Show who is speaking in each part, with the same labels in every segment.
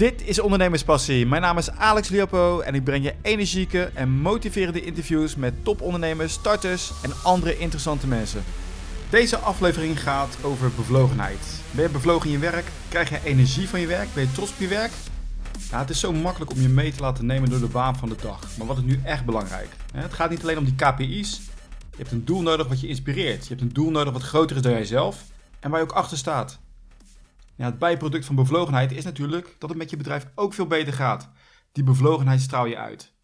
Speaker 1: Dit is Ondernemerspassie. Mijn naam is Alex Liopo en ik breng je energieke en motiverende interviews met topondernemers, starters en andere interessante mensen. Deze aflevering gaat over bevlogenheid. Ben je bevlogen in je werk? Krijg je energie van je werk? Ben je trots op je werk? Het is zo makkelijk om je mee te laten nemen door de baan van de dag. Maar wat is nu echt belangrijk? Het gaat niet alleen om die KPI's. Je hebt een doel nodig wat je inspireert. Je hebt een doel nodig wat groter is dan jijzelf en waar je ook achter staat. Ja, het bijproduct van bevlogenheid is natuurlijk dat het met je bedrijf ook veel beter gaat. Die bevlogenheid straal je uit.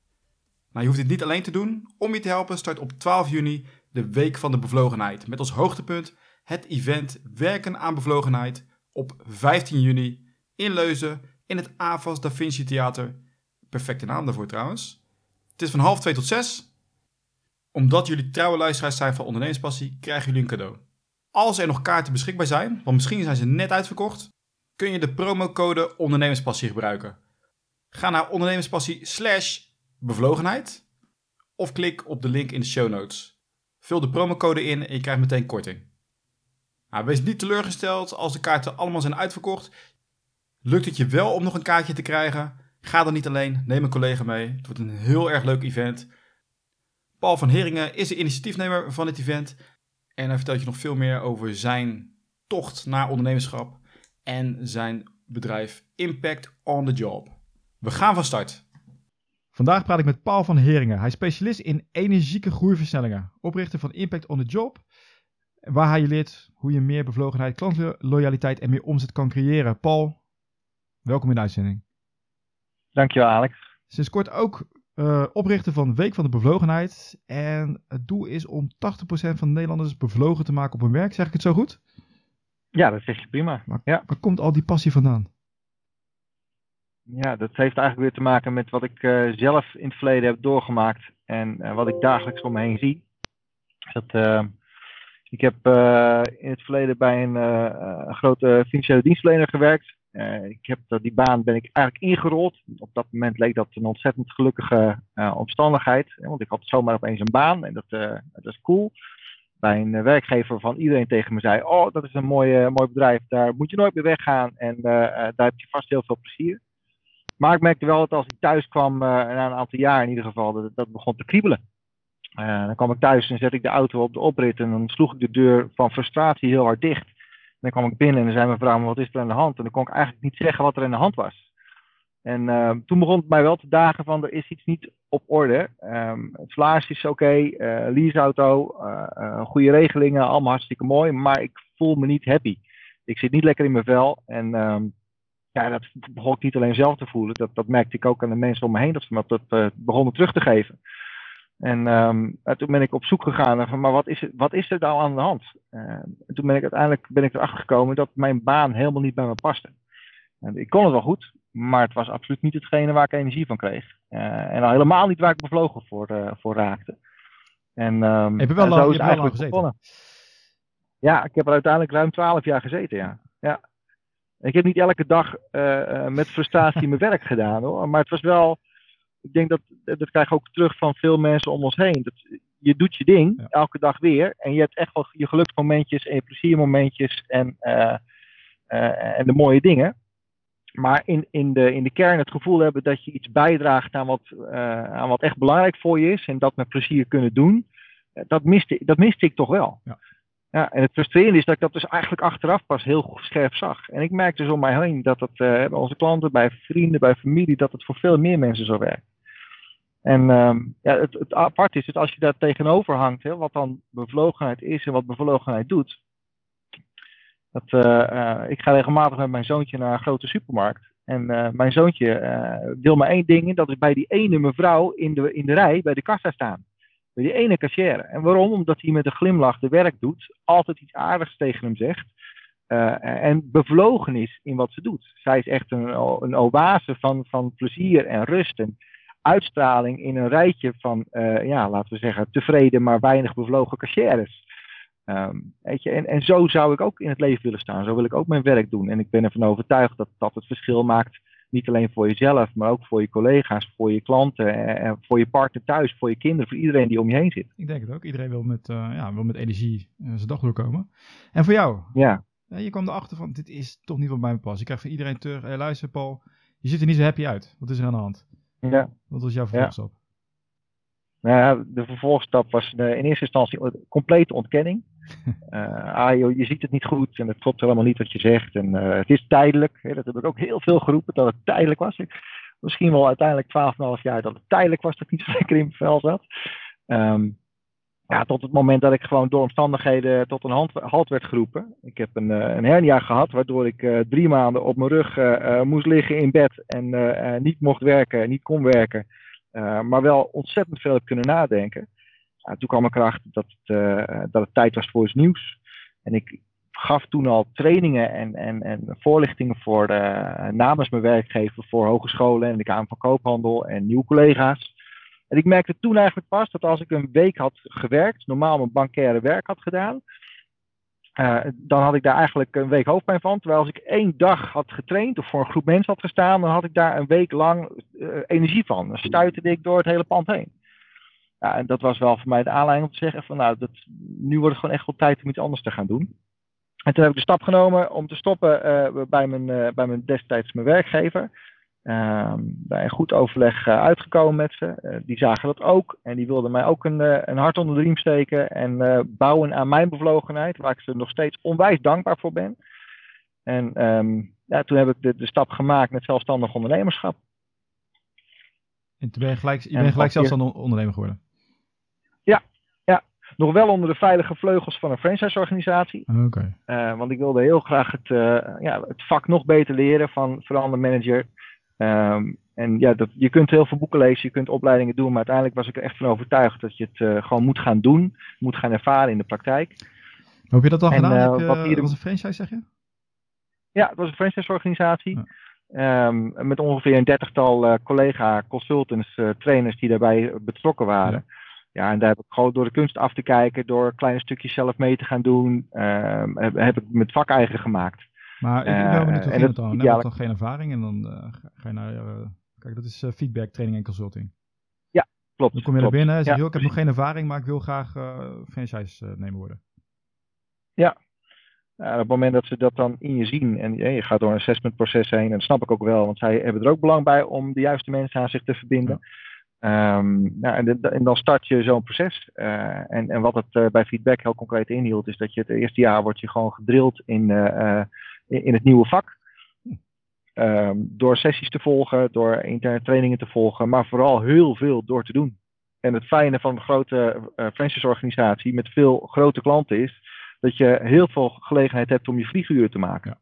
Speaker 1: Nou, je hoeft dit niet alleen te doen. Om je te helpen start op 12 juni de Week van de Bevlogenheid. Met als hoogtepunt het event Werken aan Bevlogenheid op 15 juni in Leuzen in het AVAS Da Vinci Theater. Perfecte naam daarvoor trouwens. Het is van half 2 tot 6. Omdat jullie trouwe luisteraars zijn van Ondernemerspassie, krijgen jullie een cadeau. Als er nog kaarten beschikbaar zijn, want misschien zijn ze net uitverkocht, kun je de promocode Ondernemerspassie gebruiken. Ga naar ondernemerspassie slash bevlogenheid of klik op de link in de show notes. Vul de promocode in en je krijgt meteen korting. Nou, wees niet teleurgesteld als de kaarten allemaal zijn uitverkocht. Lukt het je wel om nog een kaartje te krijgen? Ga dan niet alleen, neem een collega mee. Het wordt een heel erg leuk event. Paul van Heringen is de initiatiefnemer van het event en hij vertelt je nog veel meer over zijn tocht naar ondernemerschap en zijn bedrijf Impact on the Job. We gaan van start. Vandaag praat ik met Paul van Heringen. Hij is specialist in energieke groeiversnellingen, oprichter van Impact on the Job, waar hij je leert hoe je meer bevlogenheid, klantloyaliteit en meer omzet kan creëren. Paul, welkom in de uitzending.
Speaker 2: Dankjewel Alex.
Speaker 1: Sinds kort ook uh, oprichter van Week van de Bevlogenheid. En het doel is om 80% van de Nederlanders bevlogen te maken op hun werk. Zeg ik het zo goed?
Speaker 2: Ja, dat zeg je prima.
Speaker 1: Maar,
Speaker 2: ja.
Speaker 1: waar komt al die passie vandaan?
Speaker 2: Ja, dat heeft eigenlijk weer te maken met wat ik uh, zelf in het verleden heb doorgemaakt. En uh, wat ik dagelijks om me heen zie. Dat, ik heb in het verleden bij een grote financiële dienstverlener gewerkt. Uh, ik heb die baan ben ik eigenlijk ingerold. Op dat moment leek dat een ontzettend gelukkige uh, omstandigheid. Want ik had zomaar opeens een baan en dat, uh, dat is cool. Bij een werkgever van iedereen tegen me zei: Oh, dat is een mooi, mooi bedrijf, daar moet je nooit meer weggaan en daar heb je vast heel veel plezier. Maar ik merkte wel dat als ik thuis kwam, na een aantal jaar in ieder geval, dat dat begon te kriebelen. dan kwam ik thuis en zette ik de auto op de oprit en dan sloeg ik de deur van frustratie heel hard dicht dan kwam ik binnen en dan zei mijn vrouw, wat is er aan de hand? En dan kon ik eigenlijk niet zeggen wat er aan de hand was. En uh, toen begon het mij wel te dagen van, er is iets niet op orde. Um, het is oké, okay, uh, leaseauto, uh, goede regelingen, allemaal hartstikke mooi. Maar ik voel me niet happy. Ik zit niet lekker in mijn vel. En um, ja, dat begon ik niet alleen zelf te voelen. Dat, dat merkte ik ook aan de mensen om me heen. Dat ze me dat begonnen terug te geven. En um, toen ben ik op zoek gegaan naar van, maar wat is, het, wat is er nou aan de hand? Uh, en toen ben ik uiteindelijk ben ik erachter gekomen dat mijn baan helemaal niet bij me paste. En ik kon het wel goed, maar het was absoluut niet hetgene waar ik energie van kreeg. Uh, en al helemaal niet waar ik bevlogen voor, uh, voor raakte. En, um,
Speaker 1: heb je wel lang, wel lang gezeten? Begonnen.
Speaker 2: Ja, ik heb er uiteindelijk ruim twaalf jaar gezeten, ja. ja. Ik heb niet elke dag met frustratie mijn werk gedaan hoor, maar het was wel ik denk dat, dat krijg ik ook terug van veel mensen om ons heen. Dat, je doet je ding elke dag weer. En je hebt echt wel je geluksmomentjes en je pleziermomentjes en, uh, uh, en de mooie dingen. Maar in, in, de, in de kern het gevoel hebben dat je iets bijdraagt aan wat, uh, aan wat echt belangrijk voor je is. En dat met plezier kunnen doen. Dat miste, dat miste ik toch wel. Ja. Ja, en het frustrerende is dat ik dat dus eigenlijk achteraf pas heel scherp zag. En ik merk dus om mij heen dat het bij onze klanten, bij vrienden, bij familie, dat het voor veel meer mensen zo werkt. En um, ja, het, het apart is, dat als je daar tegenover hangt, hè, wat dan bevlogenheid is en wat bevlogenheid doet. Dat, uh, uh, ik ga regelmatig met mijn zoontje naar een grote supermarkt. En uh, mijn zoontje wil maar één ding, dat is bij die ene mevrouw in de, in de rij bij de kassa staan. Bij die ene kassière. En waarom? Omdat hij met een glimlach de werk doet, altijd iets aardigs tegen hem zegt. en bevlogen is in wat ze doet. Zij is echt een, een oase van, van plezier en rust. En, uitstraling in een rijtje van, uh, ja, laten we zeggen, tevreden maar weinig bevlogen cashiers. Um, weet je, en, en zo zou ik ook in het leven willen staan. Zo wil ik ook mijn werk doen. En ik ben ervan overtuigd dat dat het verschil maakt. Niet alleen voor jezelf, maar ook voor je collega's, voor je klanten, en voor je partner thuis, voor je kinderen, voor iedereen die om je heen zit.
Speaker 1: Ik denk het ook. Iedereen wil met, uh, ja, wil met energie uh, zijn dag doorkomen. En voor jou?
Speaker 2: Ja.
Speaker 1: Je kwam erachter van, dit is toch niet wat bij me past. Je krijgt van iedereen terug, hey, luister Paul, je ziet er niet zo happy uit. Wat is er aan de hand?
Speaker 2: Ja.
Speaker 1: Wat was jouw vervolgstap?
Speaker 2: Nou ja, de vervolgstap was in eerste instantie complete ontkenning. Uh, ah joh, je ziet het niet goed en het klopt helemaal niet wat je zegt. En uh, het is tijdelijk. Hè, dat heb ik ook heel veel geroepen, dat het tijdelijk was. Ik, misschien wel uiteindelijk 12,5 jaar dat het tijdelijk was dat ik niet zo lekker in mijn vel zat. Um, ja, tot het moment dat ik gewoon door omstandigheden tot een hand, halt werd geroepen. Ik heb een, een hernia gehad, waardoor ik uh, drie maanden op mijn rug moest liggen in bed en niet mocht werken, niet kon werken. maar wel ontzettend veel heb kunnen nadenken toen kwam ik erachter dat het, dat het tijd was voor iets nieuws. En ik gaf toen al trainingen en, en, en voorlichtingen voor namens mijn werkgever voor hogescholen en de Kamer van Koophandel en nieuwe collega's. En ik merkte toen eigenlijk pas dat als ik een week had gewerkt, normaal mijn bankaire werk had gedaan, uh, dan had ik daar eigenlijk een week hoofdpijn van. Terwijl als ik één dag had getraind of voor een groep mensen had gestaan, dan had ik daar een week lang uh, energie van. Dan stuiterde ik door het hele pand heen. Ja, en dat was wel voor mij de aanleiding om te zeggen van nou, dat, nu wordt het gewoon echt wel tijd om iets anders te gaan doen. En toen heb ik de stap genomen om te stoppen uh, bij, mijn, bij mijn destijds mijn werkgever. Uh, bij een goed overleg uh, uitgekomen met ze. die zagen dat ook. En die wilden mij ook een, een hart onder de riem steken. En bouwen aan mijn bevlogenheid. Waar ik ze nog steeds onwijs dankbaar voor ben. En um, ja, toen heb ik de, de stap gemaakt met zelfstandig ondernemerschap.
Speaker 1: En toen ben je gelijk, je bent gelijk zelfstandig ondernemer geworden?
Speaker 2: Ja, ja, nog wel onder de veilige vleugels van een franchise-organisatie.
Speaker 1: Oké.
Speaker 2: Okay. Uh, want ik wilde heel graag het, uh, ja, het vak nog beter leren van verandermanager. Um, en ja, dat, je kunt heel veel boeken lezen, je kunt opleidingen doen, maar uiteindelijk was ik er echt van overtuigd dat je het uh, gewoon moet gaan doen, moet gaan ervaren in de praktijk.
Speaker 1: Heb je dat en, gedaan? Heb je, wat hier was een franchise, zeg je?
Speaker 2: Ja, het was een franchise-organisatie. Ja. Um, met ongeveer een dertigtal uh, collega consultants, uh, trainers die daarbij betrokken waren. Ja. Ja, en daar heb ik gewoon door de kunst af te kijken, door kleine stukjes zelf mee te gaan doen, uh, heb, heb, ik met vak eigen gemaakt.
Speaker 1: Maar ik ben wel benieuwd hoe het dan? Je hebt dan geen ervaring en dan uh, ga je naar, uh, kijk dat is feedback, training en consulting.
Speaker 2: Ja, klopt.
Speaker 1: Dan kom je
Speaker 2: klopt.
Speaker 1: naar binnen en zeg je, ja. ik heb nog geen ervaring, maar ik wil graag franchise nemen worden.
Speaker 2: Ja, op het moment dat ze dat dan in je zien en ja, je gaat door een assessmentproces heen, en dat snap ik ook wel, want zij hebben er ook belang bij om de juiste mensen aan zich te verbinden. Ja. Um, nou, en, de, en, dan start je zo'n proces. Uh, en, en, wat het uh, bij feedback heel concreet inhield, is dat je het eerste jaar wordt je gewoon gedrild in, uh, in, het nieuwe vak. Um, door sessies te volgen, door interne trainingen te volgen, maar vooral heel veel door te doen. En het fijne van een grote franchise-organisatie met veel grote klanten is dat je heel veel gelegenheid hebt om je vlieguren te maken.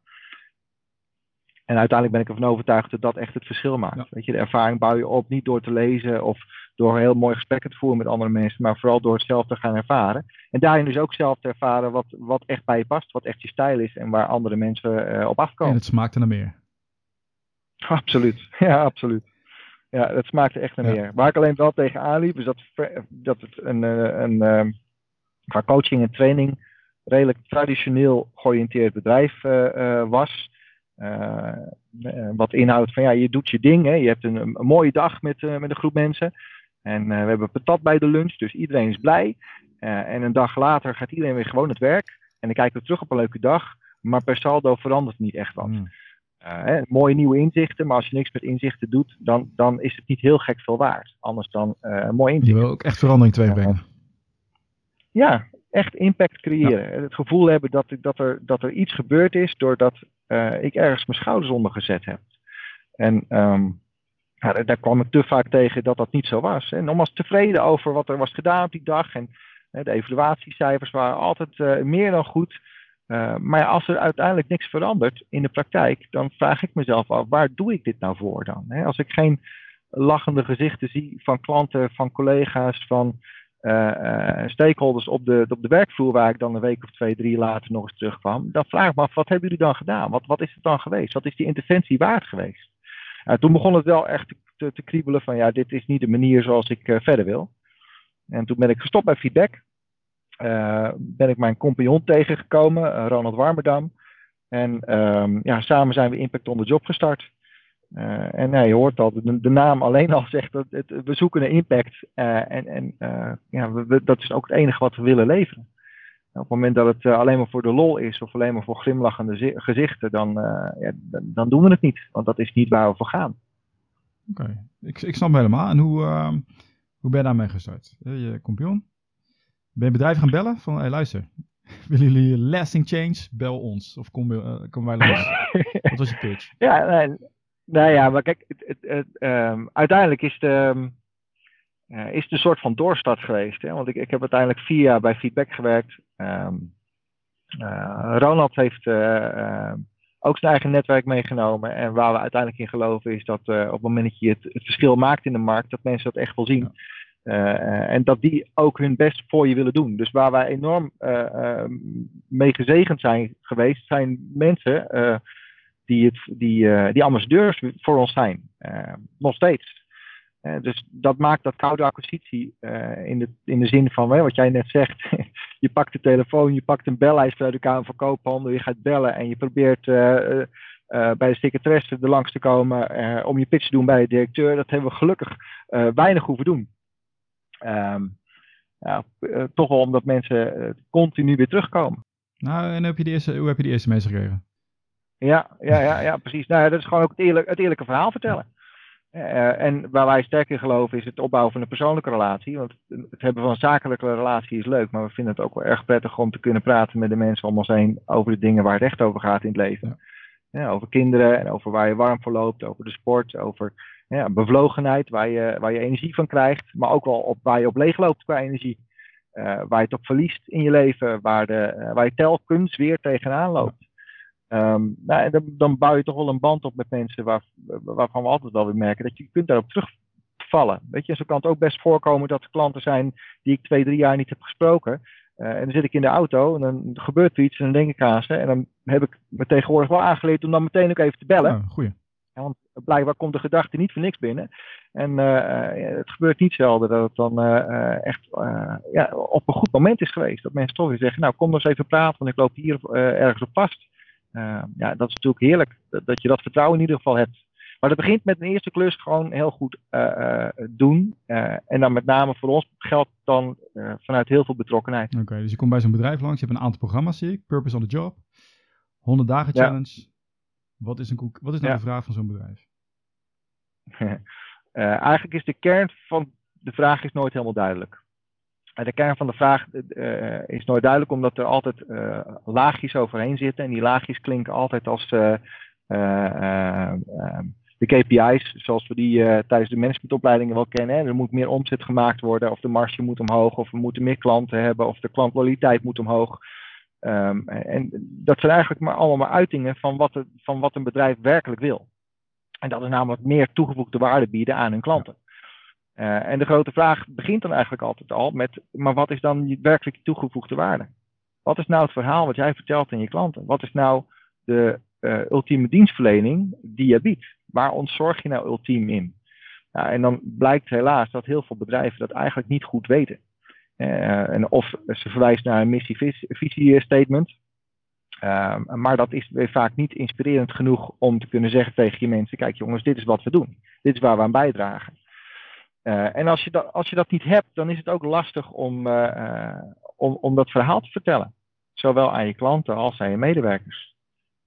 Speaker 2: En uiteindelijk ben ik ervan overtuigd dat dat echt het verschil maakt. Ja. Weet je, de ervaring bouw je op niet door te lezen of door heel mooi gesprekken te voeren met andere mensen, maar vooral door het zelf te gaan ervaren. En daarin dus ook zelf te ervaren wat, wat echt bij je past, wat echt je stijl is en waar andere mensen uh, op afkomen.
Speaker 1: En het smaakte naar meer.
Speaker 2: Absoluut, ja, absoluut. Ja, het smaakte echt naar ja. meer. Waar ik alleen wel tegen aanliep, is dat, dat het een, een, een, een qua coaching en training redelijk traditioneel georiënteerd bedrijf uh, was. Uh, wat inhoudt van ja, je doet je ding. Hè. Je hebt een, een mooie dag met, uh, met een groep mensen. En uh, we hebben patat bij de lunch, dus iedereen is blij. en een dag later gaat iedereen weer gewoon het werk. En dan kijken we terug op een leuke dag. Maar per saldo verandert niet echt wat. Mm. Hè, mooie nieuwe inzichten, maar als je niks met inzichten doet, dan, dan is het niet heel gek veel waard. Anders dan een mooi inzicht.
Speaker 1: Je wil ook echt verandering teweeg
Speaker 2: ja, echt impact creëren. Ja. Het gevoel hebben dat, dat, er, dat er iets gebeurd is doordat uh, ik ergens mijn schouders onder gezet heb. En um, daar kwam ik te vaak tegen dat dat niet zo was. En nogmaals tevreden over wat er was gedaan op die dag. En de evaluatiecijfers waren altijd uh, meer dan goed. maar als er uiteindelijk niks verandert in de praktijk, dan vraag ik mezelf af, waar doe ik dit nou voor dan? Als ik geen lachende gezichten zie van klanten, van collega's, van uh, stakeholders op de, op de werkvloer, waar ik dan een week of twee, drie later nog eens terugkwam, dan vraag ik me af, wat hebben jullie dan gedaan? Wat, wat is het dan geweest? Wat is die interventie waard geweest? Toen begon het wel echt te, te, kriebelen van, ja, dit is niet de manier zoals ik uh, verder wil. En toen ben ik gestopt bij feedback. ben ik mijn compagnon tegengekomen, Ronald Warmerdam. En um, ja, samen zijn we Impact on the Job gestart. En je hoort al, de, naam alleen al zegt dat het, we zoeken een impact. En en ja, we, dat is ook het enige wat we willen leveren. Op het moment dat het alleen maar voor de lol is of alleen maar voor glimlachende gezichten, dan, ja, dan, doen we het niet. Want dat is niet waar we voor gaan.
Speaker 1: Oké, ik, ik snap helemaal. En hoe, uh, hoe ben je daarmee gestart? Je kompion? Ben je bedrijf gaan bellen? Van, hey, luister, willen jullie lasting change? Bel ons. Of kom, uh, komen wij langs? Wat was je pitch?
Speaker 2: Ja, nee, nou ja, maar kijk, het, het, um, uiteindelijk is de, uh, is het een soort van doorstart geweest. Hè? Want ik, ik heb uiteindelijk vier jaar bij Feedback gewerkt. Um, uh, Ronald heeft uh, ook zijn eigen netwerk meegenomen. En waar we uiteindelijk in geloven is dat op het moment dat je het, het, verschil maakt in de markt, dat mensen dat echt wel zien. En dat die ook hun best voor je willen doen. Dus waar wij enorm mee gezegend zijn geweest, zijn mensen die, het, die, die ambassadeurs voor ons zijn. nog steeds. Uh, dus dat maakt dat koude acquisitie uh, in, de, in de zin van wat jij net zegt. je pakt de telefoon, je pakt een bellijst uit de van Koophandel, je gaat bellen en je probeert uh, bij de secretaresse er langs te komen om je pitch te doen bij de directeur. Dat hebben we gelukkig weinig hoeven doen. Um, ja, toch wel omdat mensen continu weer terugkomen.
Speaker 1: Nou, en heb je de eerste, hoe heb je die eerste mensen gekregen?
Speaker 2: Ja, ja, ja, ja precies. Nou, dat is gewoon ook het, eerlijk, het eerlijke verhaal vertellen. Uh, en waar wij sterk in geloven is het opbouwen van een persoonlijke relatie. Want het hebben van een zakelijke relatie is leuk, maar we vinden het ook wel erg prettig om te kunnen praten met de mensen om ons heen over de dingen waar het echt over gaat in het leven. Ja. Ja, over kinderen en over waar je warm voor loopt, over de sport, over ja, bevlogenheid, waar je, waar je energie van krijgt, maar ook wel op, waar je op leeg loopt qua energie. Uh, waar je het op verliest in je leven, waar, de, uh, waar je telkens weer tegenaan loopt. Um, nou, dan, dan, bouw je toch wel een band op met mensen waar, waarvan we altijd wel weer merken dat je kunt daarop terugvallen. Weet je, zo kan het ook best voorkomen dat er klanten zijn die ik twee, drie jaar niet heb gesproken. Uh, en dan zit ik in de auto en dan gebeurt er iets en dan denk ik aan ze. En dan heb ik me tegenwoordig wel aangeleerd om dan meteen ook even te bellen.
Speaker 1: Ja, goeie.
Speaker 2: Ja, want blijkbaar komt de gedachte niet voor niks binnen. En uh, het gebeurt niet zelden dat het dan uh, echt ja, op een goed moment is geweest. Dat mensen toch weer zeggen, nou kom eens even praten, want ik loop hier ergens op vast. Uh, ja, dat is natuurlijk heerlijk dat, dat, je dat vertrouwen in ieder geval hebt. Maar dat begint met een eerste klus gewoon heel goed uh, uh, doen. en dan met name voor ons geldt dan vanuit heel veel betrokkenheid.
Speaker 1: Oké, okay, dus je komt bij zo'n bedrijf langs, je hebt een aantal programma's zie ik. Purpose on the Job, 100 dagen challenge. Ja. Wat is, een, wat is nou ja. de vraag van zo'n bedrijf?
Speaker 2: eigenlijk is de kern van de vraag is nooit helemaal duidelijk. De kern van de vraag uh, is nooit duidelijk, omdat er altijd uh, laagjes overheen zitten. En die laagjes klinken altijd als de KPI's, zoals we die tijdens de managementopleidingen wel kennen. Hè. Er moet meer omzet gemaakt worden, of de marge moet omhoog, of we moeten meer klanten hebben, of de klantloyaliteit moet omhoog. Um, en dat zijn eigenlijk maar allemaal uitingen van wat, het, van wat een bedrijf werkelijk wil. En dat is namelijk meer toegevoegde waarde bieden aan hun klanten. Uh, en de grote vraag begint dan eigenlijk altijd al met, maar wat is dan werkelijk je toegevoegde waarde? Wat is nou het verhaal wat jij vertelt aan je klanten? Wat is nou de uh, ultieme dienstverlening die je biedt? Waar ontzorg je nou ultiem in? En dan blijkt helaas dat heel veel bedrijven dat eigenlijk niet goed weten. Uh, en of ze verwijzen naar een missie-visie-statement. maar dat is weer vaak niet inspirerend genoeg om te kunnen zeggen tegen je mensen: kijk jongens, dit is wat we doen. Dit is waar we aan bijdragen. Uh, en als je, dat, als je dat niet hebt, dan is het ook lastig om, uh, uh, om, om dat verhaal te vertellen. Zowel aan je klanten als aan je medewerkers.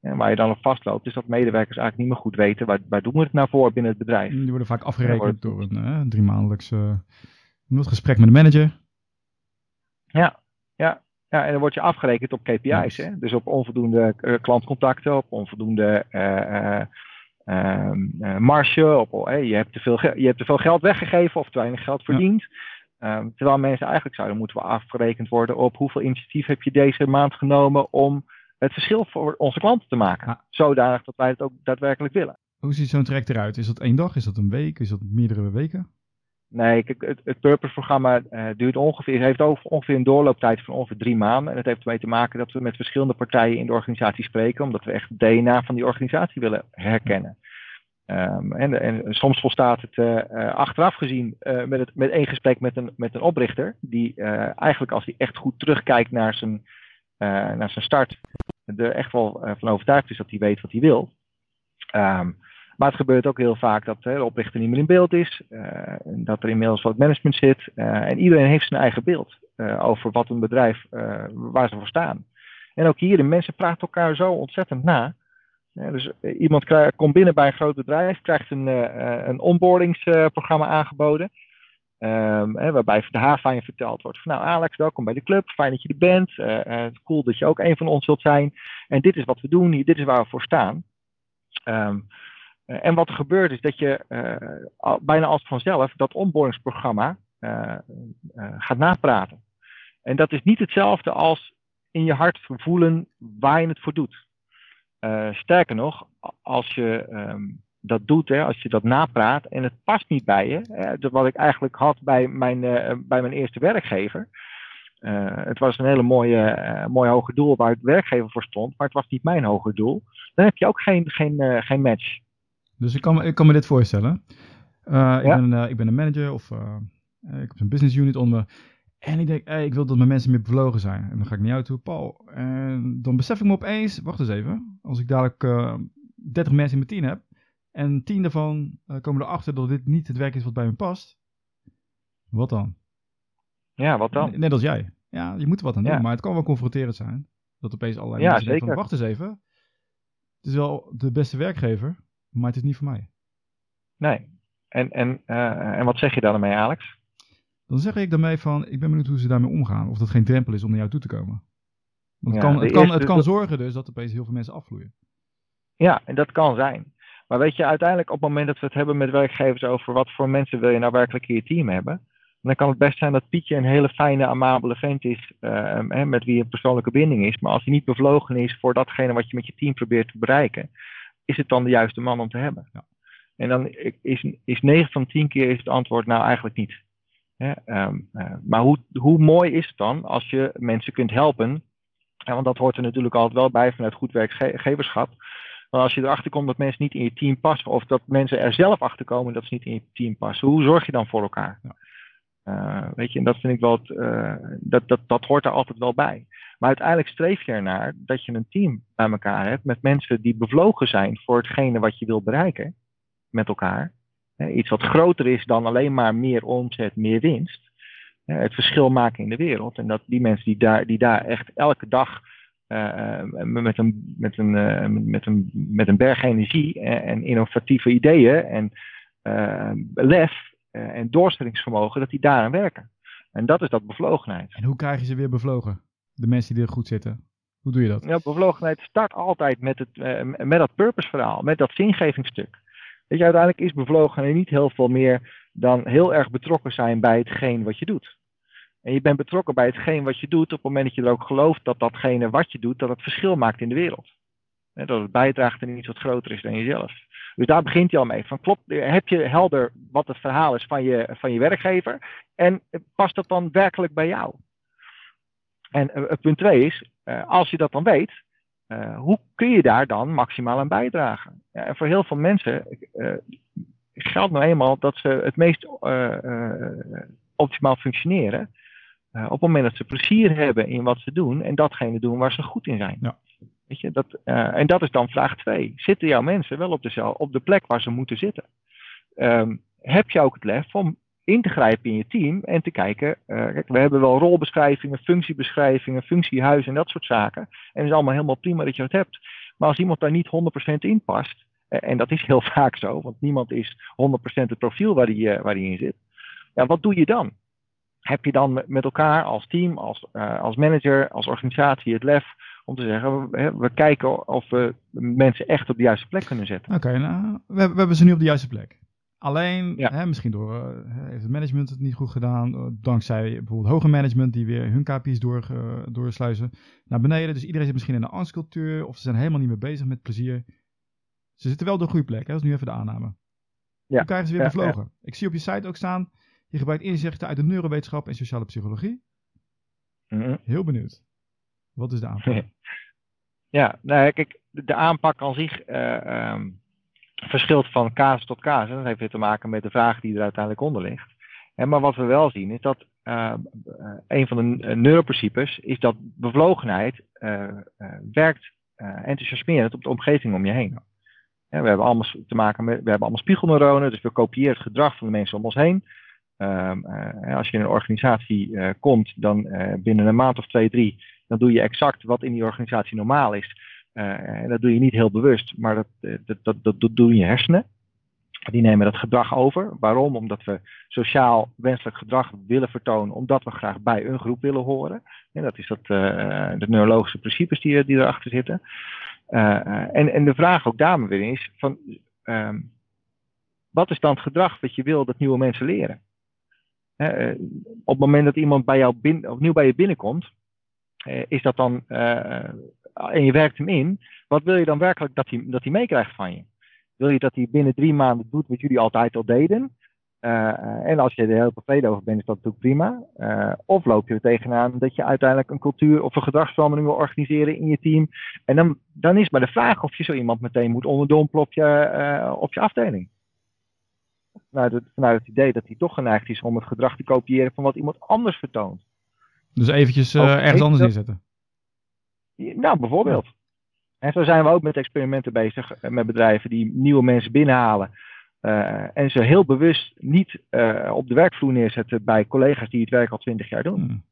Speaker 2: En waar je dan op vastloopt, is dat medewerkers eigenlijk niet meer goed weten waar, waar doen we het nou voor binnen het bedrijf.
Speaker 1: Die worden vaak afgerekend door een drie maandelijks gesprek met de manager.
Speaker 2: Ja, ja, ja, en dan word je afgerekend op KPI's. Hè? Dus op onvoldoende klantcontacten, op onvoldoende uh, marge, op, je, hebt te veel, je hebt te veel geld weggegeven of te weinig geld verdiend. Ja. Um, terwijl mensen eigenlijk zouden moeten afgerekend worden op hoeveel initiatief heb je deze maand genomen om het verschil voor onze klanten te maken. Ja. Zodanig dat wij het ook daadwerkelijk willen.
Speaker 1: Hoe ziet zo'n traject eruit? Is dat één dag? Is dat een week? Is dat meerdere weken?
Speaker 2: Nee, het, het Purpose-programma uh, duurt ongeveer, heeft ongeveer een doorlooptijd van ongeveer drie maanden. En dat heeft ermee te maken dat we met verschillende partijen in de organisatie spreken, omdat we echt het DNA van die organisatie willen herkennen. Um, en, en, soms volstaat het uh, achteraf gezien met, met één gesprek met een, met een oprichter, die eigenlijk als hij echt goed terugkijkt naar zijn, naar zijn start, er echt wel van overtuigd is dat hij weet wat hij wil. Um, maar het gebeurt ook heel vaak dat de oprichter niet meer in beeld is, uh, dat er inmiddels wat management zit. Uh, en iedereen heeft zijn eigen beeld uh, over wat een bedrijf, waar ze voor staan. En ook hier, de mensen praten elkaar zo ontzettend na. dus iemand komt binnen bij een groot bedrijf, krijgt een, een onboardingsprogramma aangeboden. Um, hè, waarbij de haar van verteld wordt van nou Alex, welkom bij de club, fijn dat je er bent, cool dat je ook een van ons wilt zijn. En dit is wat we doen, dit is waar we voor staan. Um, en wat er gebeurt is dat je uh, bijna als vanzelf dat onboardingsprogramma uh, gaat napraten. En dat is niet hetzelfde als in je hart voelen waar je het voor doet. sterker nog, als je um, dat doet, hè, als je dat napraat en het past niet bij je, hè, wat ik eigenlijk had bij mijn, bij mijn eerste werkgever. Het was een hele mooie, mooi hoger doel waar het werkgever voor stond, maar het was niet mijn hoger doel. Dan heb je ook geen, geen, geen match.
Speaker 1: Dus ik kan, ik kan me dit voorstellen. Ja? Ik, ben, ik ben een manager of ik heb een business unit onder En ik denk, hey, ik wil dat mijn mensen meer bevlogen zijn. En dan ga ik naar jou toe, Paul. En dan besef ik me opeens, wacht eens even. Als ik dadelijk 30 mensen in mijn team heb, en tien daarvan komen erachter dat dit niet het werk is wat bij hun past. Wat dan?
Speaker 2: Ja, wat dan?
Speaker 1: Net als jij. Ja, je moet er wat aan doen, maar het kan wel confronterend zijn. Dat opeens allerlei ja, mensen denken van, wacht eens even. Het is wel de beste werkgever, maar het is niet voor mij.
Speaker 2: Nee. En, en, uh, en wat zeg je daarmee, Alex?
Speaker 1: Dan zeg ik daarmee van, ik ben benieuwd hoe ze daarmee omgaan. Of dat geen drempel is om naar jou toe te komen. Want het kan, het kan, het kan zorgen dus dat opeens heel veel mensen afvloeien.
Speaker 2: Ja, en dat kan zijn. Maar weet je, uiteindelijk op het moment dat we het hebben met werkgevers over wat voor mensen wil je nou werkelijk in je team hebben, dan kan het best zijn dat Pietje een hele fijne, amabele vent is, uh, met wie een persoonlijke binding is. Maar als hij niet bevlogen is voor datgene wat je met je team probeert te bereiken, is het dan de juiste man om te hebben. Ja. En dan is, is 9 van 10 keer is het antwoord nou eigenlijk niet. um, uh, maar hoe, hoe mooi is het dan als je mensen kunt helpen? want dat hoort er natuurlijk altijd wel bij vanuit goed werkgeverschap maar als je erachter komt dat mensen niet in je team passen, of dat mensen er zelf achter komen dat ze niet in je team passen, hoe zorg je dan voor elkaar? Ja. Uh, weet je, en dat vind ik wel, uh, dat, dat, dat hoort er altijd wel bij. Maar uiteindelijk streef je ernaar dat je een team bij elkaar hebt met mensen die bevlogen zijn voor hetgene wat je wil bereiken met elkaar. iets wat groter is dan alleen maar meer omzet, meer winst. het verschil maken in de wereld. En dat die mensen die daar, die daar echt elke dag met, een, met, een, met, een, met een berg energie en, en innovatieve ideeën en lef en doorstellingsvermogen, dat die daaraan werken. En dat is dat bevlogenheid.
Speaker 1: En hoe krijg je ze weer bevlogen? De mensen die er goed zitten. Hoe doe je dat?
Speaker 2: Ja, bevlogenheid start altijd met, het, met dat purpose verhaal, met dat zingevingsstuk. Weet je, uiteindelijk is bevlogenheid niet heel veel meer dan heel erg betrokken zijn bij hetgeen wat je doet. En je bent betrokken bij hetgeen wat je doet op het moment dat je er ook gelooft dat datgene wat je doet, dat het verschil maakt in de wereld. Dat het bijdraagt aan iets wat groter is dan jezelf. Dus daar begint je al mee. Van, klopt, heb je helder wat het verhaal is van je, van je werkgever? En past dat dan werkelijk bij jou? En uh, punt twee is, uh, als je dat dan weet, hoe kun je daar dan maximaal aan bijdragen? Ja, en voor heel veel mensen geldt nou eenmaal dat ze het meest optimaal functioneren op het moment dat ze plezier hebben in wat ze doen en datgene doen waar ze goed in zijn. Ja. Dat, uh, en dat is dan vraag 2. Zitten jouw mensen wel op de, op de plek waar ze moeten zitten? Um, heb je ook het lef om in te grijpen in je team en te kijken. Uh, kijk, we hebben wel rolbeschrijvingen, functiebeschrijvingen, functiehuis en dat soort zaken. En het is allemaal helemaal prima dat je dat hebt. Maar als iemand daar niet 100% in past, en dat is heel vaak zo, want niemand is 100% het profiel waar die in zit. Ja, wat doe je dan? heb je dan met elkaar als team, als, als manager, als organisatie het lef om te zeggen, we, we, kijken of we mensen echt op de juiste plek kunnen zetten.
Speaker 1: Oké, nou, we, we, hebben ze nu op de juiste plek. Alleen, ja. hè, misschien door, uh, heeft het management het niet goed gedaan, uh, dankzij bijvoorbeeld hoger management die weer hun KPI's door, uh, doorsluizen naar beneden. Dus iedereen zit misschien in een angstcultuur of ze zijn helemaal niet meer bezig met plezier. Ze zitten wel op de goede plek, hè? dat is nu even de aanname. Ja. Hoe krijgen ze weer ja, bevlogen? Ik zie op je site ook staan, je gebruikt inzichten uit de neurowetenschap en sociale psychologie. Mhm. Heel benieuwd. Wat is de aanpak?
Speaker 2: Ja, nou, kijk, de aanpak aan zich uh, um, verschilt van casus tot casus. Dat heeft weer te maken met de vraag die er uiteindelijk onder ligt. En, maar wat we wel zien is dat uh, een van de neuroprincipes is dat bevlogenheid uh, werkt enthousiasmerend op de omgeving om je heen. We hebben allemaal te maken met, we hebben allemaal spiegelneuronen, dus we kopiëren het gedrag van de mensen om ons heen. Uh, als je in een organisatie komt, dan binnen een maand of twee, drie, dan doe je exact wat in die organisatie normaal is. en dat doe je niet heel bewust, maar dat, dat, dat, dat, dat doen je hersenen. Die nemen dat gedrag over. Waarom? Omdat we sociaal wenselijk gedrag willen vertonen, omdat we graag bij een groep willen horen. En dat is dat, de neurologische principes die, die erachter zitten. en, en de vraag ook daarmee weer is: van, ehm, wat is dan het gedrag wat je wil dat nieuwe mensen leren? Eh, op het moment dat iemand bij jou opnieuw bij je binnenkomt, is dat dan, uh, en je werkt hem in, wat wil je dan werkelijk dat hij, dat hij meekrijgt van je? Wil je dat hij binnen drie maanden doet wat jullie altijd al deden? en als je er heel tevreden over bent, is dat natuurlijk prima. of loop je er tegenaan dat je uiteindelijk een cultuur of een gedragsverandering wil organiseren in je team. En dan, dan is maar de vraag of je zo iemand meteen moet onderdompelen op je, afdeling het, vanuit het idee dat hij toch geneigd is om het gedrag te kopiëren van wat iemand anders vertoont.
Speaker 1: Dus eventjes uh, ergens anders inzetten?
Speaker 2: Nou, bijvoorbeeld. En zo zijn we ook met experimenten bezig eh, met bedrijven die nieuwe mensen binnenhalen. Uh, en ze heel bewust niet uh, op de werkvloer neerzetten bij collega's die het werk al twintig jaar doen.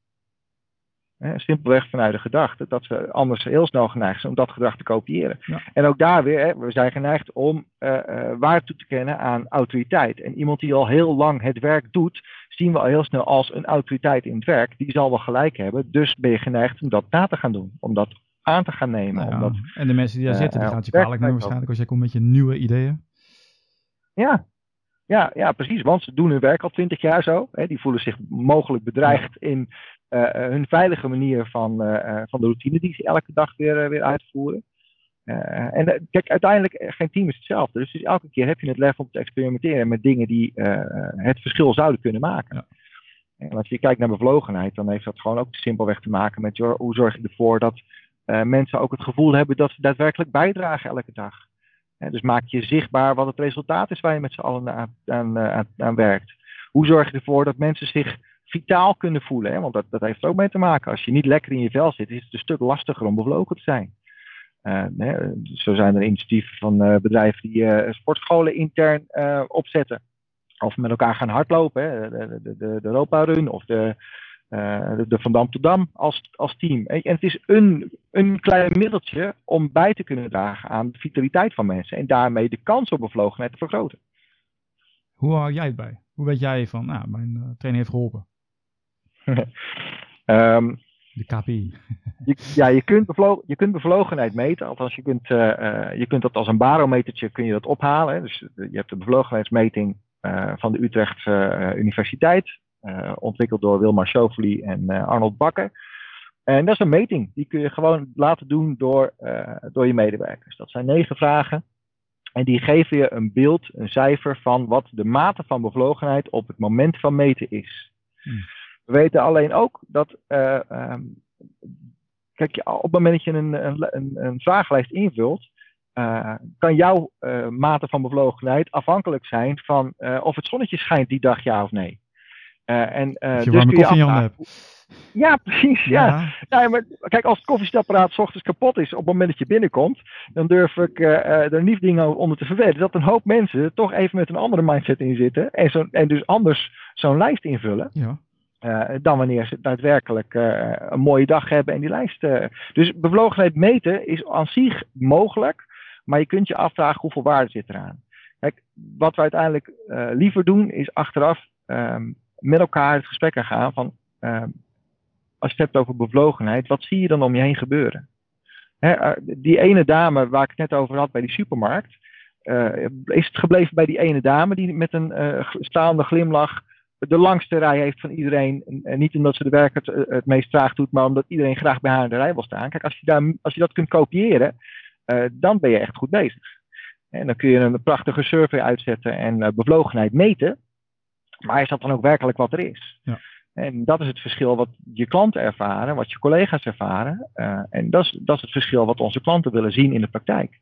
Speaker 2: Simpelweg vanuit de gedachte dat ze anders heel snel geneigd zijn om dat gedrag te kopiëren. En ook daar weer, hè, we zijn geneigd om uh, waarde toe te kennen aan autoriteit. En iemand die al heel lang het werk doet, zien we al heel snel als een autoriteit in het werk. Die zal wel gelijk hebben, dus ben je geneigd om dat na te gaan doen. Om dat aan te gaan nemen. Nou omdat,
Speaker 1: en de mensen die daar uh, zitten, die gaan het je kwalijk nemen waarschijnlijk als jij komt met je nieuwe ideeën.
Speaker 2: Ja, ja, ja, precies. Want ze doen hun werk al twintig jaar zo. Hè. Die voelen zich mogelijk bedreigd in hun veilige manier van, uh, van de routine die ze elke dag weer, weer uitvoeren. en kijk, uiteindelijk, geen team is hetzelfde. Dus, dus, elke keer heb je het lef om te experimenteren met dingen die het verschil zouden kunnen maken. Ja. En als je kijkt naar bevlogenheid, dan heeft dat gewoon ook simpelweg te maken met hoe zorg je ervoor dat mensen ook het gevoel hebben dat ze daadwerkelijk bijdragen elke dag. dus maak je zichtbaar wat het resultaat is waar je met z'n allen aan, aan, aan, aan werkt. Hoe zorg je ervoor dat mensen zich vitaal kunnen voelen. Hè? Want dat, dat heeft er ook mee te maken. Als je niet lekker in je vel zit, is het een stuk lastiger om bevlogen te zijn. Hè? Zo zijn er initiatieven van uh, bedrijven die uh, sportscholen intern opzetten. Of met elkaar gaan hardlopen. Hè? De, de, de, Europa Run of de, de, de Van Dam tot Dam als, als team. En het is een, een klein middeltje om bij te kunnen dragen aan de vitaliteit van mensen. En daarmee de kans op bevlogenheid te vergroten.
Speaker 1: Hoe hou jij het bij? Hoe weet jij van, nou, mijn training heeft geholpen?
Speaker 2: Um,
Speaker 1: de KPI.
Speaker 2: je, ja, je kunt, bevlogen, je kunt bevlogenheid meten. Althans, je kunt, uh, uh, je kunt dat als een barometertje kun je dat ophalen. Hè. Dus je hebt de bevlogenheidsmeting uh, van de Utrechtse Universiteit. ontwikkeld door Wilmar Schofely en Arnold Bakker. En dat is een meting. Die kun je gewoon laten doen door, door je medewerkers. Dat zijn negen vragen. En die geven je een beeld, een cijfer van wat de mate van bevlogenheid op het moment van meten is. Hmm. We weten alleen ook dat, uh, um, kijk, op het moment dat je een, een, een vragenlijst invult, uh, kan jouw uh, mate van bevlogenheid afhankelijk zijn van of het zonnetje schijnt die dag, ja of nee.
Speaker 1: en, dus je afvragen,
Speaker 2: ja, precies. Ja. ja. maar kijk, als het koffiezetapparaat s ochtends kapot is op het moment dat je binnenkomt, dan durf ik uh, er niet dingen onder te verwedden. Dat een hoop mensen toch even met een andere mindset in zitten en, zo, en dus anders zo'n lijst invullen. Ja. Uh, dan wanneer ze daadwerkelijk uh, een mooie dag hebben en die lijst. Uh, dus bevlogenheid meten is aan zich mogelijk, maar je kunt je afvragen hoeveel waarde zit eraan. Kijk, wat we uiteindelijk liever doen is achteraf um, met elkaar het gesprek gaan van ehm, als je het hebt over bevlogenheid, wat zie je dan om je heen gebeuren? Die ene dame waar ik het net over had bij die supermarkt, is het gebleven bij die ene dame die met een staande glimlach de langste rij heeft van iedereen. En niet omdat ze de werk het, het meest traag doet, maar omdat iedereen graag bij haar in de rij wil staan. Kijk, als je, daar, als je dat kunt kopiëren, uh, dan ben je echt goed bezig. En dan kun je een prachtige survey uitzetten en uh, bevlogenheid meten. Maar is dat dan ook werkelijk wat er is? Ja. En dat is het verschil wat je klanten ervaren, wat je collega's ervaren. Uh, en dat is, dat is het verschil wat onze klanten willen zien in de praktijk.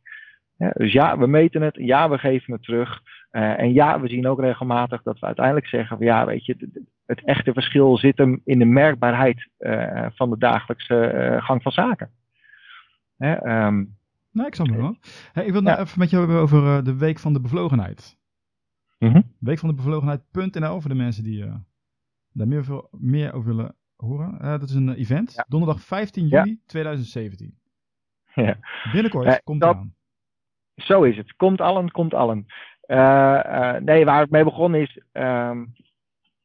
Speaker 2: Ja, dus ja, we meten het, ja, we geven het terug. Uh, en ja, we zien ook regelmatig dat we uiteindelijk zeggen van ja, weet je, het echte verschil zit hem in de merkbaarheid uh, van de dagelijkse uh, gang van zaken.
Speaker 1: Hè, um, nou, ik snap het wel. Hey, ik wil ja. even met je hebben over de Week van de Bevlogenheid. Mm -hmm. Week van de Bevlogenheid.nl voor de mensen die daar meer, veel, meer over willen horen. dat is een event, ja. donderdag 15 juli ja. 2017. ja. Binnenkort komt dat, aan.
Speaker 2: Zo is het. Komt allen, komt allen. Nee, waar het mee begonnen is. Ehm,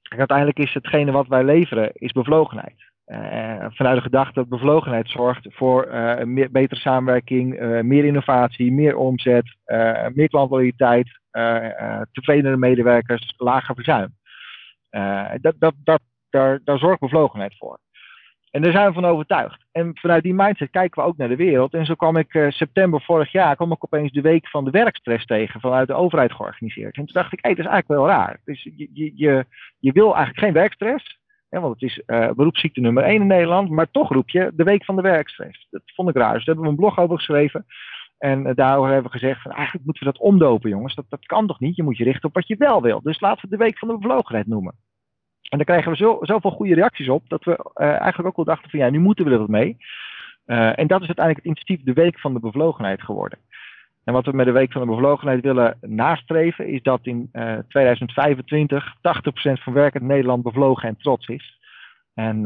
Speaker 2: uiteindelijk is hetgene wat wij leveren, is bevlogenheid. Uh, vanuit de gedachte dat bevlogenheid zorgt voor uh, betere samenwerking, meer innovatie, meer omzet, meer klantloyaliteit, tevredenere medewerkers, lager verzuim. dat, dat, dat, daar, daar zorgt bevlogenheid voor. En daar zijn we van overtuigd. En vanuit die mindset kijken we ook naar de wereld. En zo kwam ik september vorig jaar kwam ik opeens de week van de werkstress tegen, vanuit de overheid georganiseerd. En toen dacht ik, hé, dat is eigenlijk wel raar. Dus je, je, je, wil eigenlijk geen werkstress want het is uh, beroepsziekte nummer 1 in Nederland, maar toch roep je de week van de werkstress. Dat vond ik raar. Dus daar hebben we een blog over geschreven. En uh, daarover hebben we gezegd, van, eigenlijk moeten we dat omdopen jongens. Dat, dat kan toch niet? Je moet je richten op wat je wel wil. Dus laten we de week van de bevlogenheid noemen. En daar krijgen we zo, zoveel goede reacties op, dat we uh, eigenlijk ook wel dachten van ja, nu moeten we er wat mee. en dat is uiteindelijk het initiatief de week van de bevlogenheid geworden. En wat we met de Week van de Bevlogenheid willen nastreven, is dat in uh, 2025 80% van werkend Nederland bevlogen en trots is. En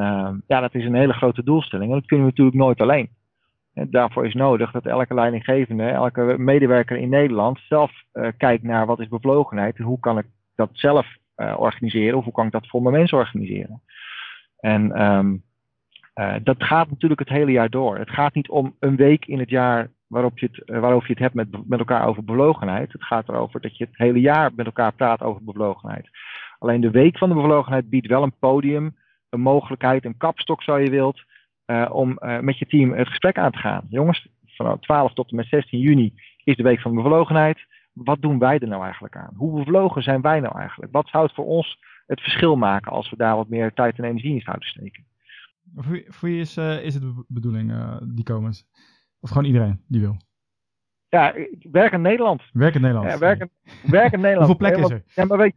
Speaker 2: ja, dat is een hele grote doelstelling. En dat kunnen we natuurlijk nooit alleen. En daarvoor is nodig dat elke leidinggevende, elke medewerker in Nederland zelf kijkt naar wat is bevlogenheid en hoe kan ik dat zelf organiseren of hoe kan ik dat voor mijn mensen organiseren. En um, dat gaat natuurlijk het hele jaar door. Het gaat niet om een week in het jaar waarop je het, eh, waarover je het hebt met, met elkaar over bevlogenheid. Het gaat erover dat je het hele jaar met elkaar praat over bevlogenheid. Alleen de week van de bevlogenheid biedt wel een podium, een mogelijkheid, een kapstok zo je wilt, om met je team het gesprek aan te gaan. Jongens, van 12 tot en met 16 juni is de week van de bevlogenheid. Wat doen wij er nou eigenlijk aan? Hoe bevlogen zijn wij nou eigenlijk? Wat zou het voor ons het verschil maken als we daar wat meer tijd en energie in zouden steken?
Speaker 1: Voor, je is, uh, is het de bedoeling, die komens? Of gewoon iedereen die wil?
Speaker 2: Ja, werk in Nederland.
Speaker 1: Werk in Nederland.
Speaker 2: Ja, werk, in, werk in Nederland.
Speaker 1: Hoeveel plekken is er?
Speaker 2: Ja, maar weet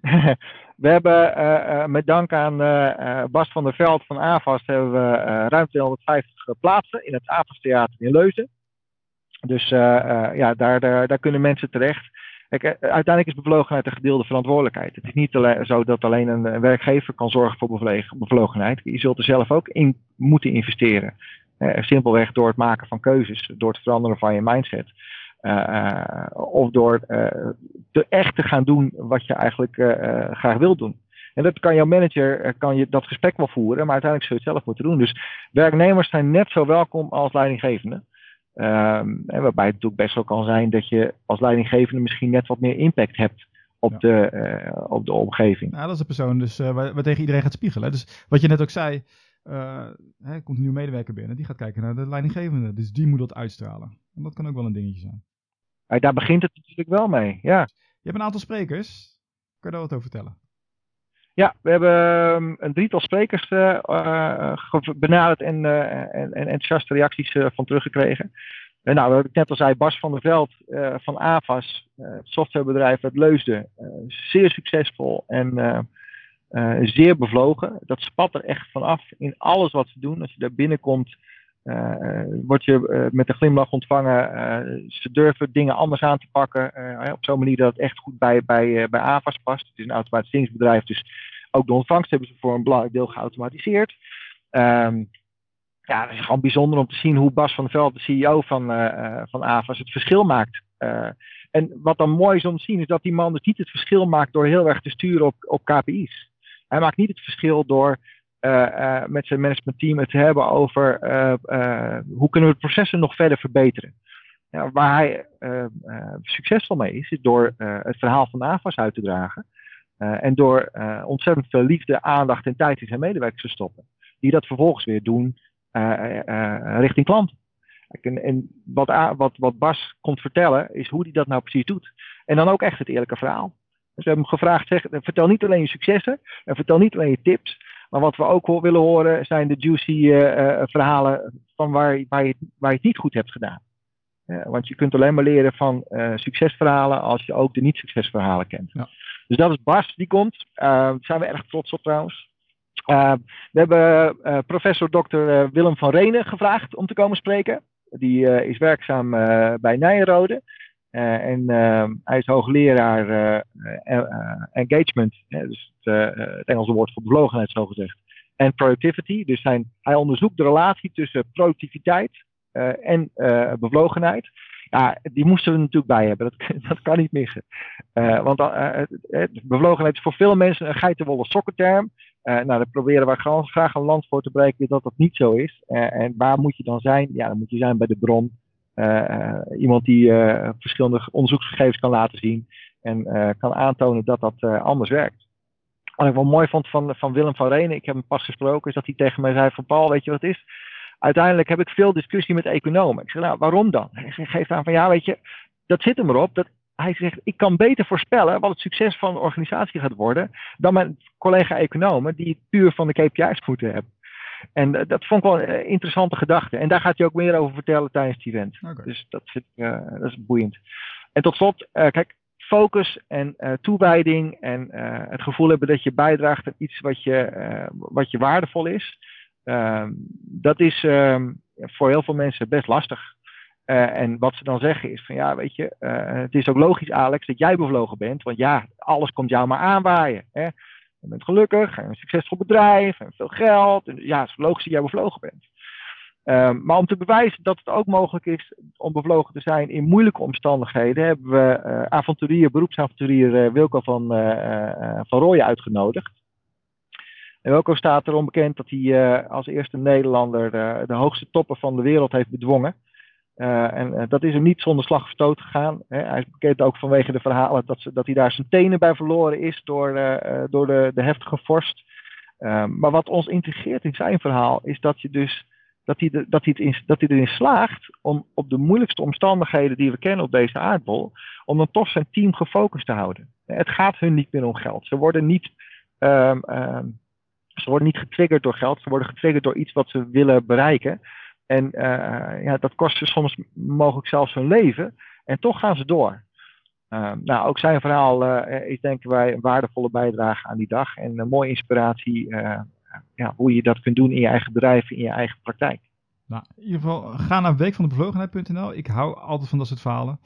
Speaker 2: we hebben uh, uh, met dank aan Bas van der Veld van AVAS hebben we ruim 250 plaatsen in het AVAS Theater in Leuzen. Dus ja, daar, daar, kunnen mensen terecht. Kijk, uiteindelijk is bevlogenheid een gedeelde verantwoordelijkheid. Het is niet zo dat alleen een werkgever kan zorgen voor bevlogenheid. Je zult er zelf ook in moeten investeren. Uh, simpelweg door het maken van keuzes, door het veranderen van je mindset. Uh, of door te echt te gaan doen wat je eigenlijk graag wilt doen. En dat kan jouw manager, kan je dat gesprek wel voeren, maar uiteindelijk zul je het zelf moeten doen. Dus werknemers zijn net zo welkom als leidinggevenden. Um, en waarbij het natuurlijk best wel kan zijn dat je als leidinggevende misschien net wat meer impact hebt op, ja. de, uh, op de omgeving.
Speaker 1: Nou, dat is de persoon dus, uh, waar, waar, tegen iedereen gaat spiegelen. Dus wat je net ook zei, uh, hè, komt een nieuwe medewerker binnen, die gaat kijken naar de leidinggevende. Dus die moet dat uitstralen. En dat kan ook wel een dingetje zijn.
Speaker 2: Ja, daar begint het natuurlijk wel mee, ja.
Speaker 1: Je hebt een aantal sprekers. Kan je daar wat over vertellen?
Speaker 2: Ja, we hebben um, een drietal sprekers uh, uh, benaderd en, en, en, enthousiaste reacties van teruggekregen. En nou, wat ik net al zei, Bas van der Veld van AVAS, het softwarebedrijf uit Leusden, zeer succesvol en zeer bevlogen. Dat spat er echt vanaf in alles wat ze doen. Als je daar binnenkomt, word je uh, met een glimlach ontvangen. ze durven dingen anders aan te pakken. op zo'n manier dat het echt goed bij, bij, bij AVAS past. Het is een automatiseringsbedrijf, dus ook de ontvangst hebben ze voor een belangrijk deel geautomatiseerd. Um, ja, het is gewoon bijzonder om te zien hoe Bas van der Veld, de CEO van, van AVAS, het verschil maakt. en wat dan mooi is om te zien, is dat die man dus niet het verschil maakt door heel erg te sturen op, op KPI's. Hij maakt niet het verschil door uh, uh, met zijn managementteam het hebben over uh, hoe kunnen we de processen nog verder verbeteren. Ja, waar hij succesvol mee is, is door het verhaal van AFAS uit te dragen. en door ontzettend veel liefde, aandacht en tijd in zijn medewerkers te stoppen. Die dat vervolgens weer doen richting klanten. En, en wat, wat, wat Bas komt vertellen, is hoe hij dat nou precies doet. En dan ook echt het eerlijke verhaal. Dus we hebben hem gevraagd, zeg, vertel niet alleen je successen en vertel niet alleen je tips. Maar wat we ook willen horen zijn de juicy uh, verhalen van waar, waar, je, waar je het niet goed hebt gedaan. Uh, want je kunt alleen maar leren van succesverhalen als je ook de niet-succesverhalen kent. Ja. Dus dat is Bas, die komt. daar zijn we erg trots op trouwens. we hebben professor Dr. Willem van Renen gevraagd om te komen spreken. Die is werkzaam bij Nijenrode. Uh, en uh, hij is hoogleraar uh, engagement, dus het, Engelse woord voor bevlogenheid zo gezegd, en productivity. Dus zijn, hij onderzoekt de relatie tussen productiviteit en bevlogenheid. Ja, die moesten we natuurlijk bij hebben. Dat, dat kan niet missen. want bevlogenheid is voor veel mensen een geitenwolle sokkenterm. nou, daar proberen we graag een land voor te breken dat dat niet zo is. en waar moet je dan zijn? Ja, dan moet je zijn bij de bron. Iemand die verschillende onderzoeksgegevens kan laten zien en kan aantonen dat dat anders werkt. Wat ik wel mooi vond van, van Willem van Renen, ik heb hem pas gesproken, is dat hij tegen mij zei van Paul, weet je wat het is? Uiteindelijk heb ik veel discussie met economen. Ik zeg, nou, waarom dan? Hij geeft aan van, ja, weet je, dat zit hem erop. Dat, hij zegt, ik kan beter voorspellen wat het succes van een organisatie gaat worden, dan mijn collega-economen die het puur van de KPI's moeten hebben. En uh, dat vond ik wel een interessante gedachte. En daar gaat hij ook meer over vertellen tijdens het event. Okay. Dus dat, uh, dat is boeiend. En tot slot, kijk, focus en uh, toewijding en uh, het gevoel hebben dat je bijdraagt aan iets wat je, uh, wat je waardevol is. Ehm, dat is ehm, voor heel veel mensen best lastig. en wat ze dan zeggen is van ja, weet je, het is ook logisch Alex dat jij bevlogen bent. Want ja, alles komt jou maar aanwaaien. Hè? Je bent gelukkig, een succesvol bedrijf, en veel geld. En ja, het is logisch dat jij bevlogen bent. Um, maar om te bewijzen dat het ook mogelijk is om bevlogen te zijn in moeilijke omstandigheden, hebben we uh, avonturier, beroepsavonturier uh, Wilco van, uh, van Rooyen uitgenodigd. En Wilco staat erom bekend dat hij als eerste Nederlander de, de, hoogste toppen van de wereld heeft bedwongen. En dat is hem niet zonder slag of stoot gegaan. Hè. Hij is bekend ook vanwege de verhalen dat, ze, dat hij daar zijn tenen bij verloren is door, door de, de heftige vorst. Ehm, maar wat ons intrigeert in zijn verhaal is dat dus dat hij, dat, hij in, dat hij erin slaagt om op de moeilijkste omstandigheden die we kennen op deze aardbol, om dan toch zijn team gefocust te houden. Het gaat hun niet meer om geld. Ze worden niet, um, um, ze worden niet getriggerd door geld, ze worden getriggerd door iets wat ze willen bereiken. En uh, ja, dat kost ze soms mogelijk zelfs hun leven. En toch gaan ze door. Uh, nou, ook zijn verhaal uh, is denken wij een waardevolle bijdrage aan die dag en een mooie inspiratie ja, hoe je dat kunt doen in je eigen bedrijf, in je eigen praktijk.
Speaker 1: Nou, in ieder geval, ga naar weekvandebevlogenheid.nl. Ik hou altijd van dat soort verhalen.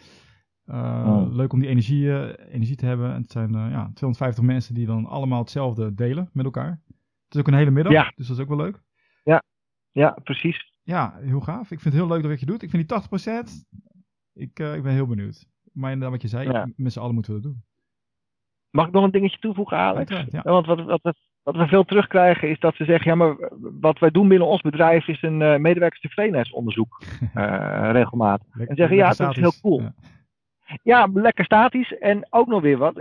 Speaker 1: Oh. Leuk om die energie, energie te hebben. En het zijn ja, 250 mensen die dan allemaal hetzelfde delen met elkaar. Het is ook een hele middag, ja. dus dat is ook wel leuk.
Speaker 2: Ja, ja precies.
Speaker 1: Ja, heel gaaf. Ik vind het heel leuk dat wat je doet. Ik vind die 80%, ik, ik ben heel benieuwd. Maar inderdaad wat je zei, ja. met z'n allen moeten we dat doen.
Speaker 2: Mag ik nog een dingetje toevoegen, Alex? Ja. Want wat, wat, wat, wat we veel terugkrijgen is dat ze zeggen, ja maar wat wij doen binnen ons bedrijf is een uh, medewerkerstevredenheidsonderzoek uh, regelmatig. en zeggen, ja, dat is heel cool. Ja. lekker statisch en ook nog weer wat.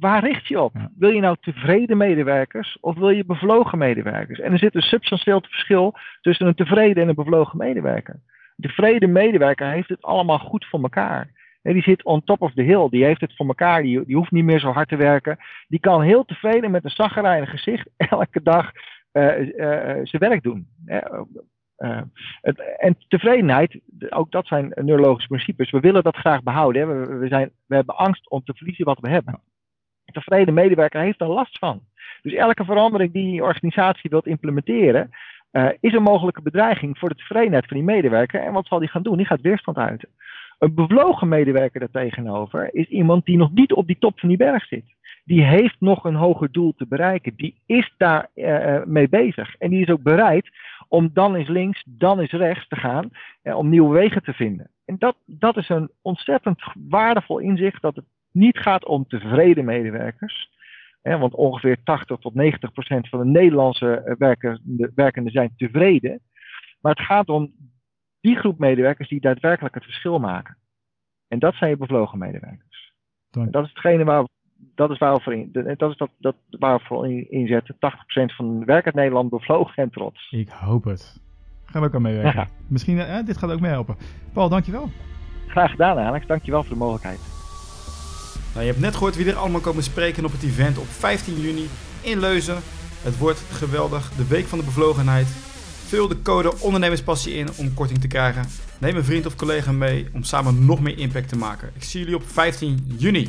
Speaker 2: Waar richt je op? Ja. Wil je nou tevreden medewerkers of wil je bevlogen medewerkers? En er zit een substantieel verschil tussen een tevreden en een bevlogen medewerker. Een tevreden medewerker heeft het allemaal goed voor elkaar. En die zit on top of the hill. Die heeft het voor elkaar. Die, die hoeft niet meer zo hard te werken. Die kan heel tevreden met een zaggerijnig gezicht elke dag uh, uh, zijn werk doen. Uh, het, en tevredenheid, ook dat zijn neurologische principes. We willen dat graag behouden. We, zijn, we hebben angst om te verliezen wat we hebben. Een tevreden medewerker heeft er last van. Dus elke verandering die je organisatie wilt implementeren, is een mogelijke bedreiging voor de tevredenheid van die medewerker. En wat zal die gaan doen? Die gaat weerstand uiten. Een bevlogen medewerker daartegenover is iemand die nog niet op die top van die berg zit. Die heeft nog een hoger doel te bereiken. Die is daar uh, mee bezig. En die is ook bereid om dan eens links, dan eens rechts te gaan. Uh, om nieuwe wegen te vinden. En dat, dat is een ontzettend waardevol inzicht dat het niet gaat om tevreden medewerkers. want ongeveer 80 tot 90 procent van de Nederlandse werkenden, werkenden zijn tevreden. Maar het gaat om die groep medewerkers die daadwerkelijk het verschil maken. En dat zijn je bevlogen medewerkers. Dat is hetgene waar, dat is waar we voor in, dat is dat, dat waar we voor in, inzetten. 80% van werkend Nederland bevlogen en trots.
Speaker 1: Ik hoop het. Gaan we ook aan meewerken. Ja. Misschien, eh, dit gaat ook meehelpen. Paul, dankjewel.
Speaker 2: Graag gedaan Alex, dankjewel voor de mogelijkheid.
Speaker 1: Nou, je hebt net gehoord wie er allemaal komen spreken op het event op 15 juni in Leuzen. Het wordt geweldig, de week van de bevlogenheid. Vul de code ondernemerspassie in om korting te krijgen. Neem een vriend of collega mee om samen nog meer impact te maken. Ik zie jullie op 15 juni.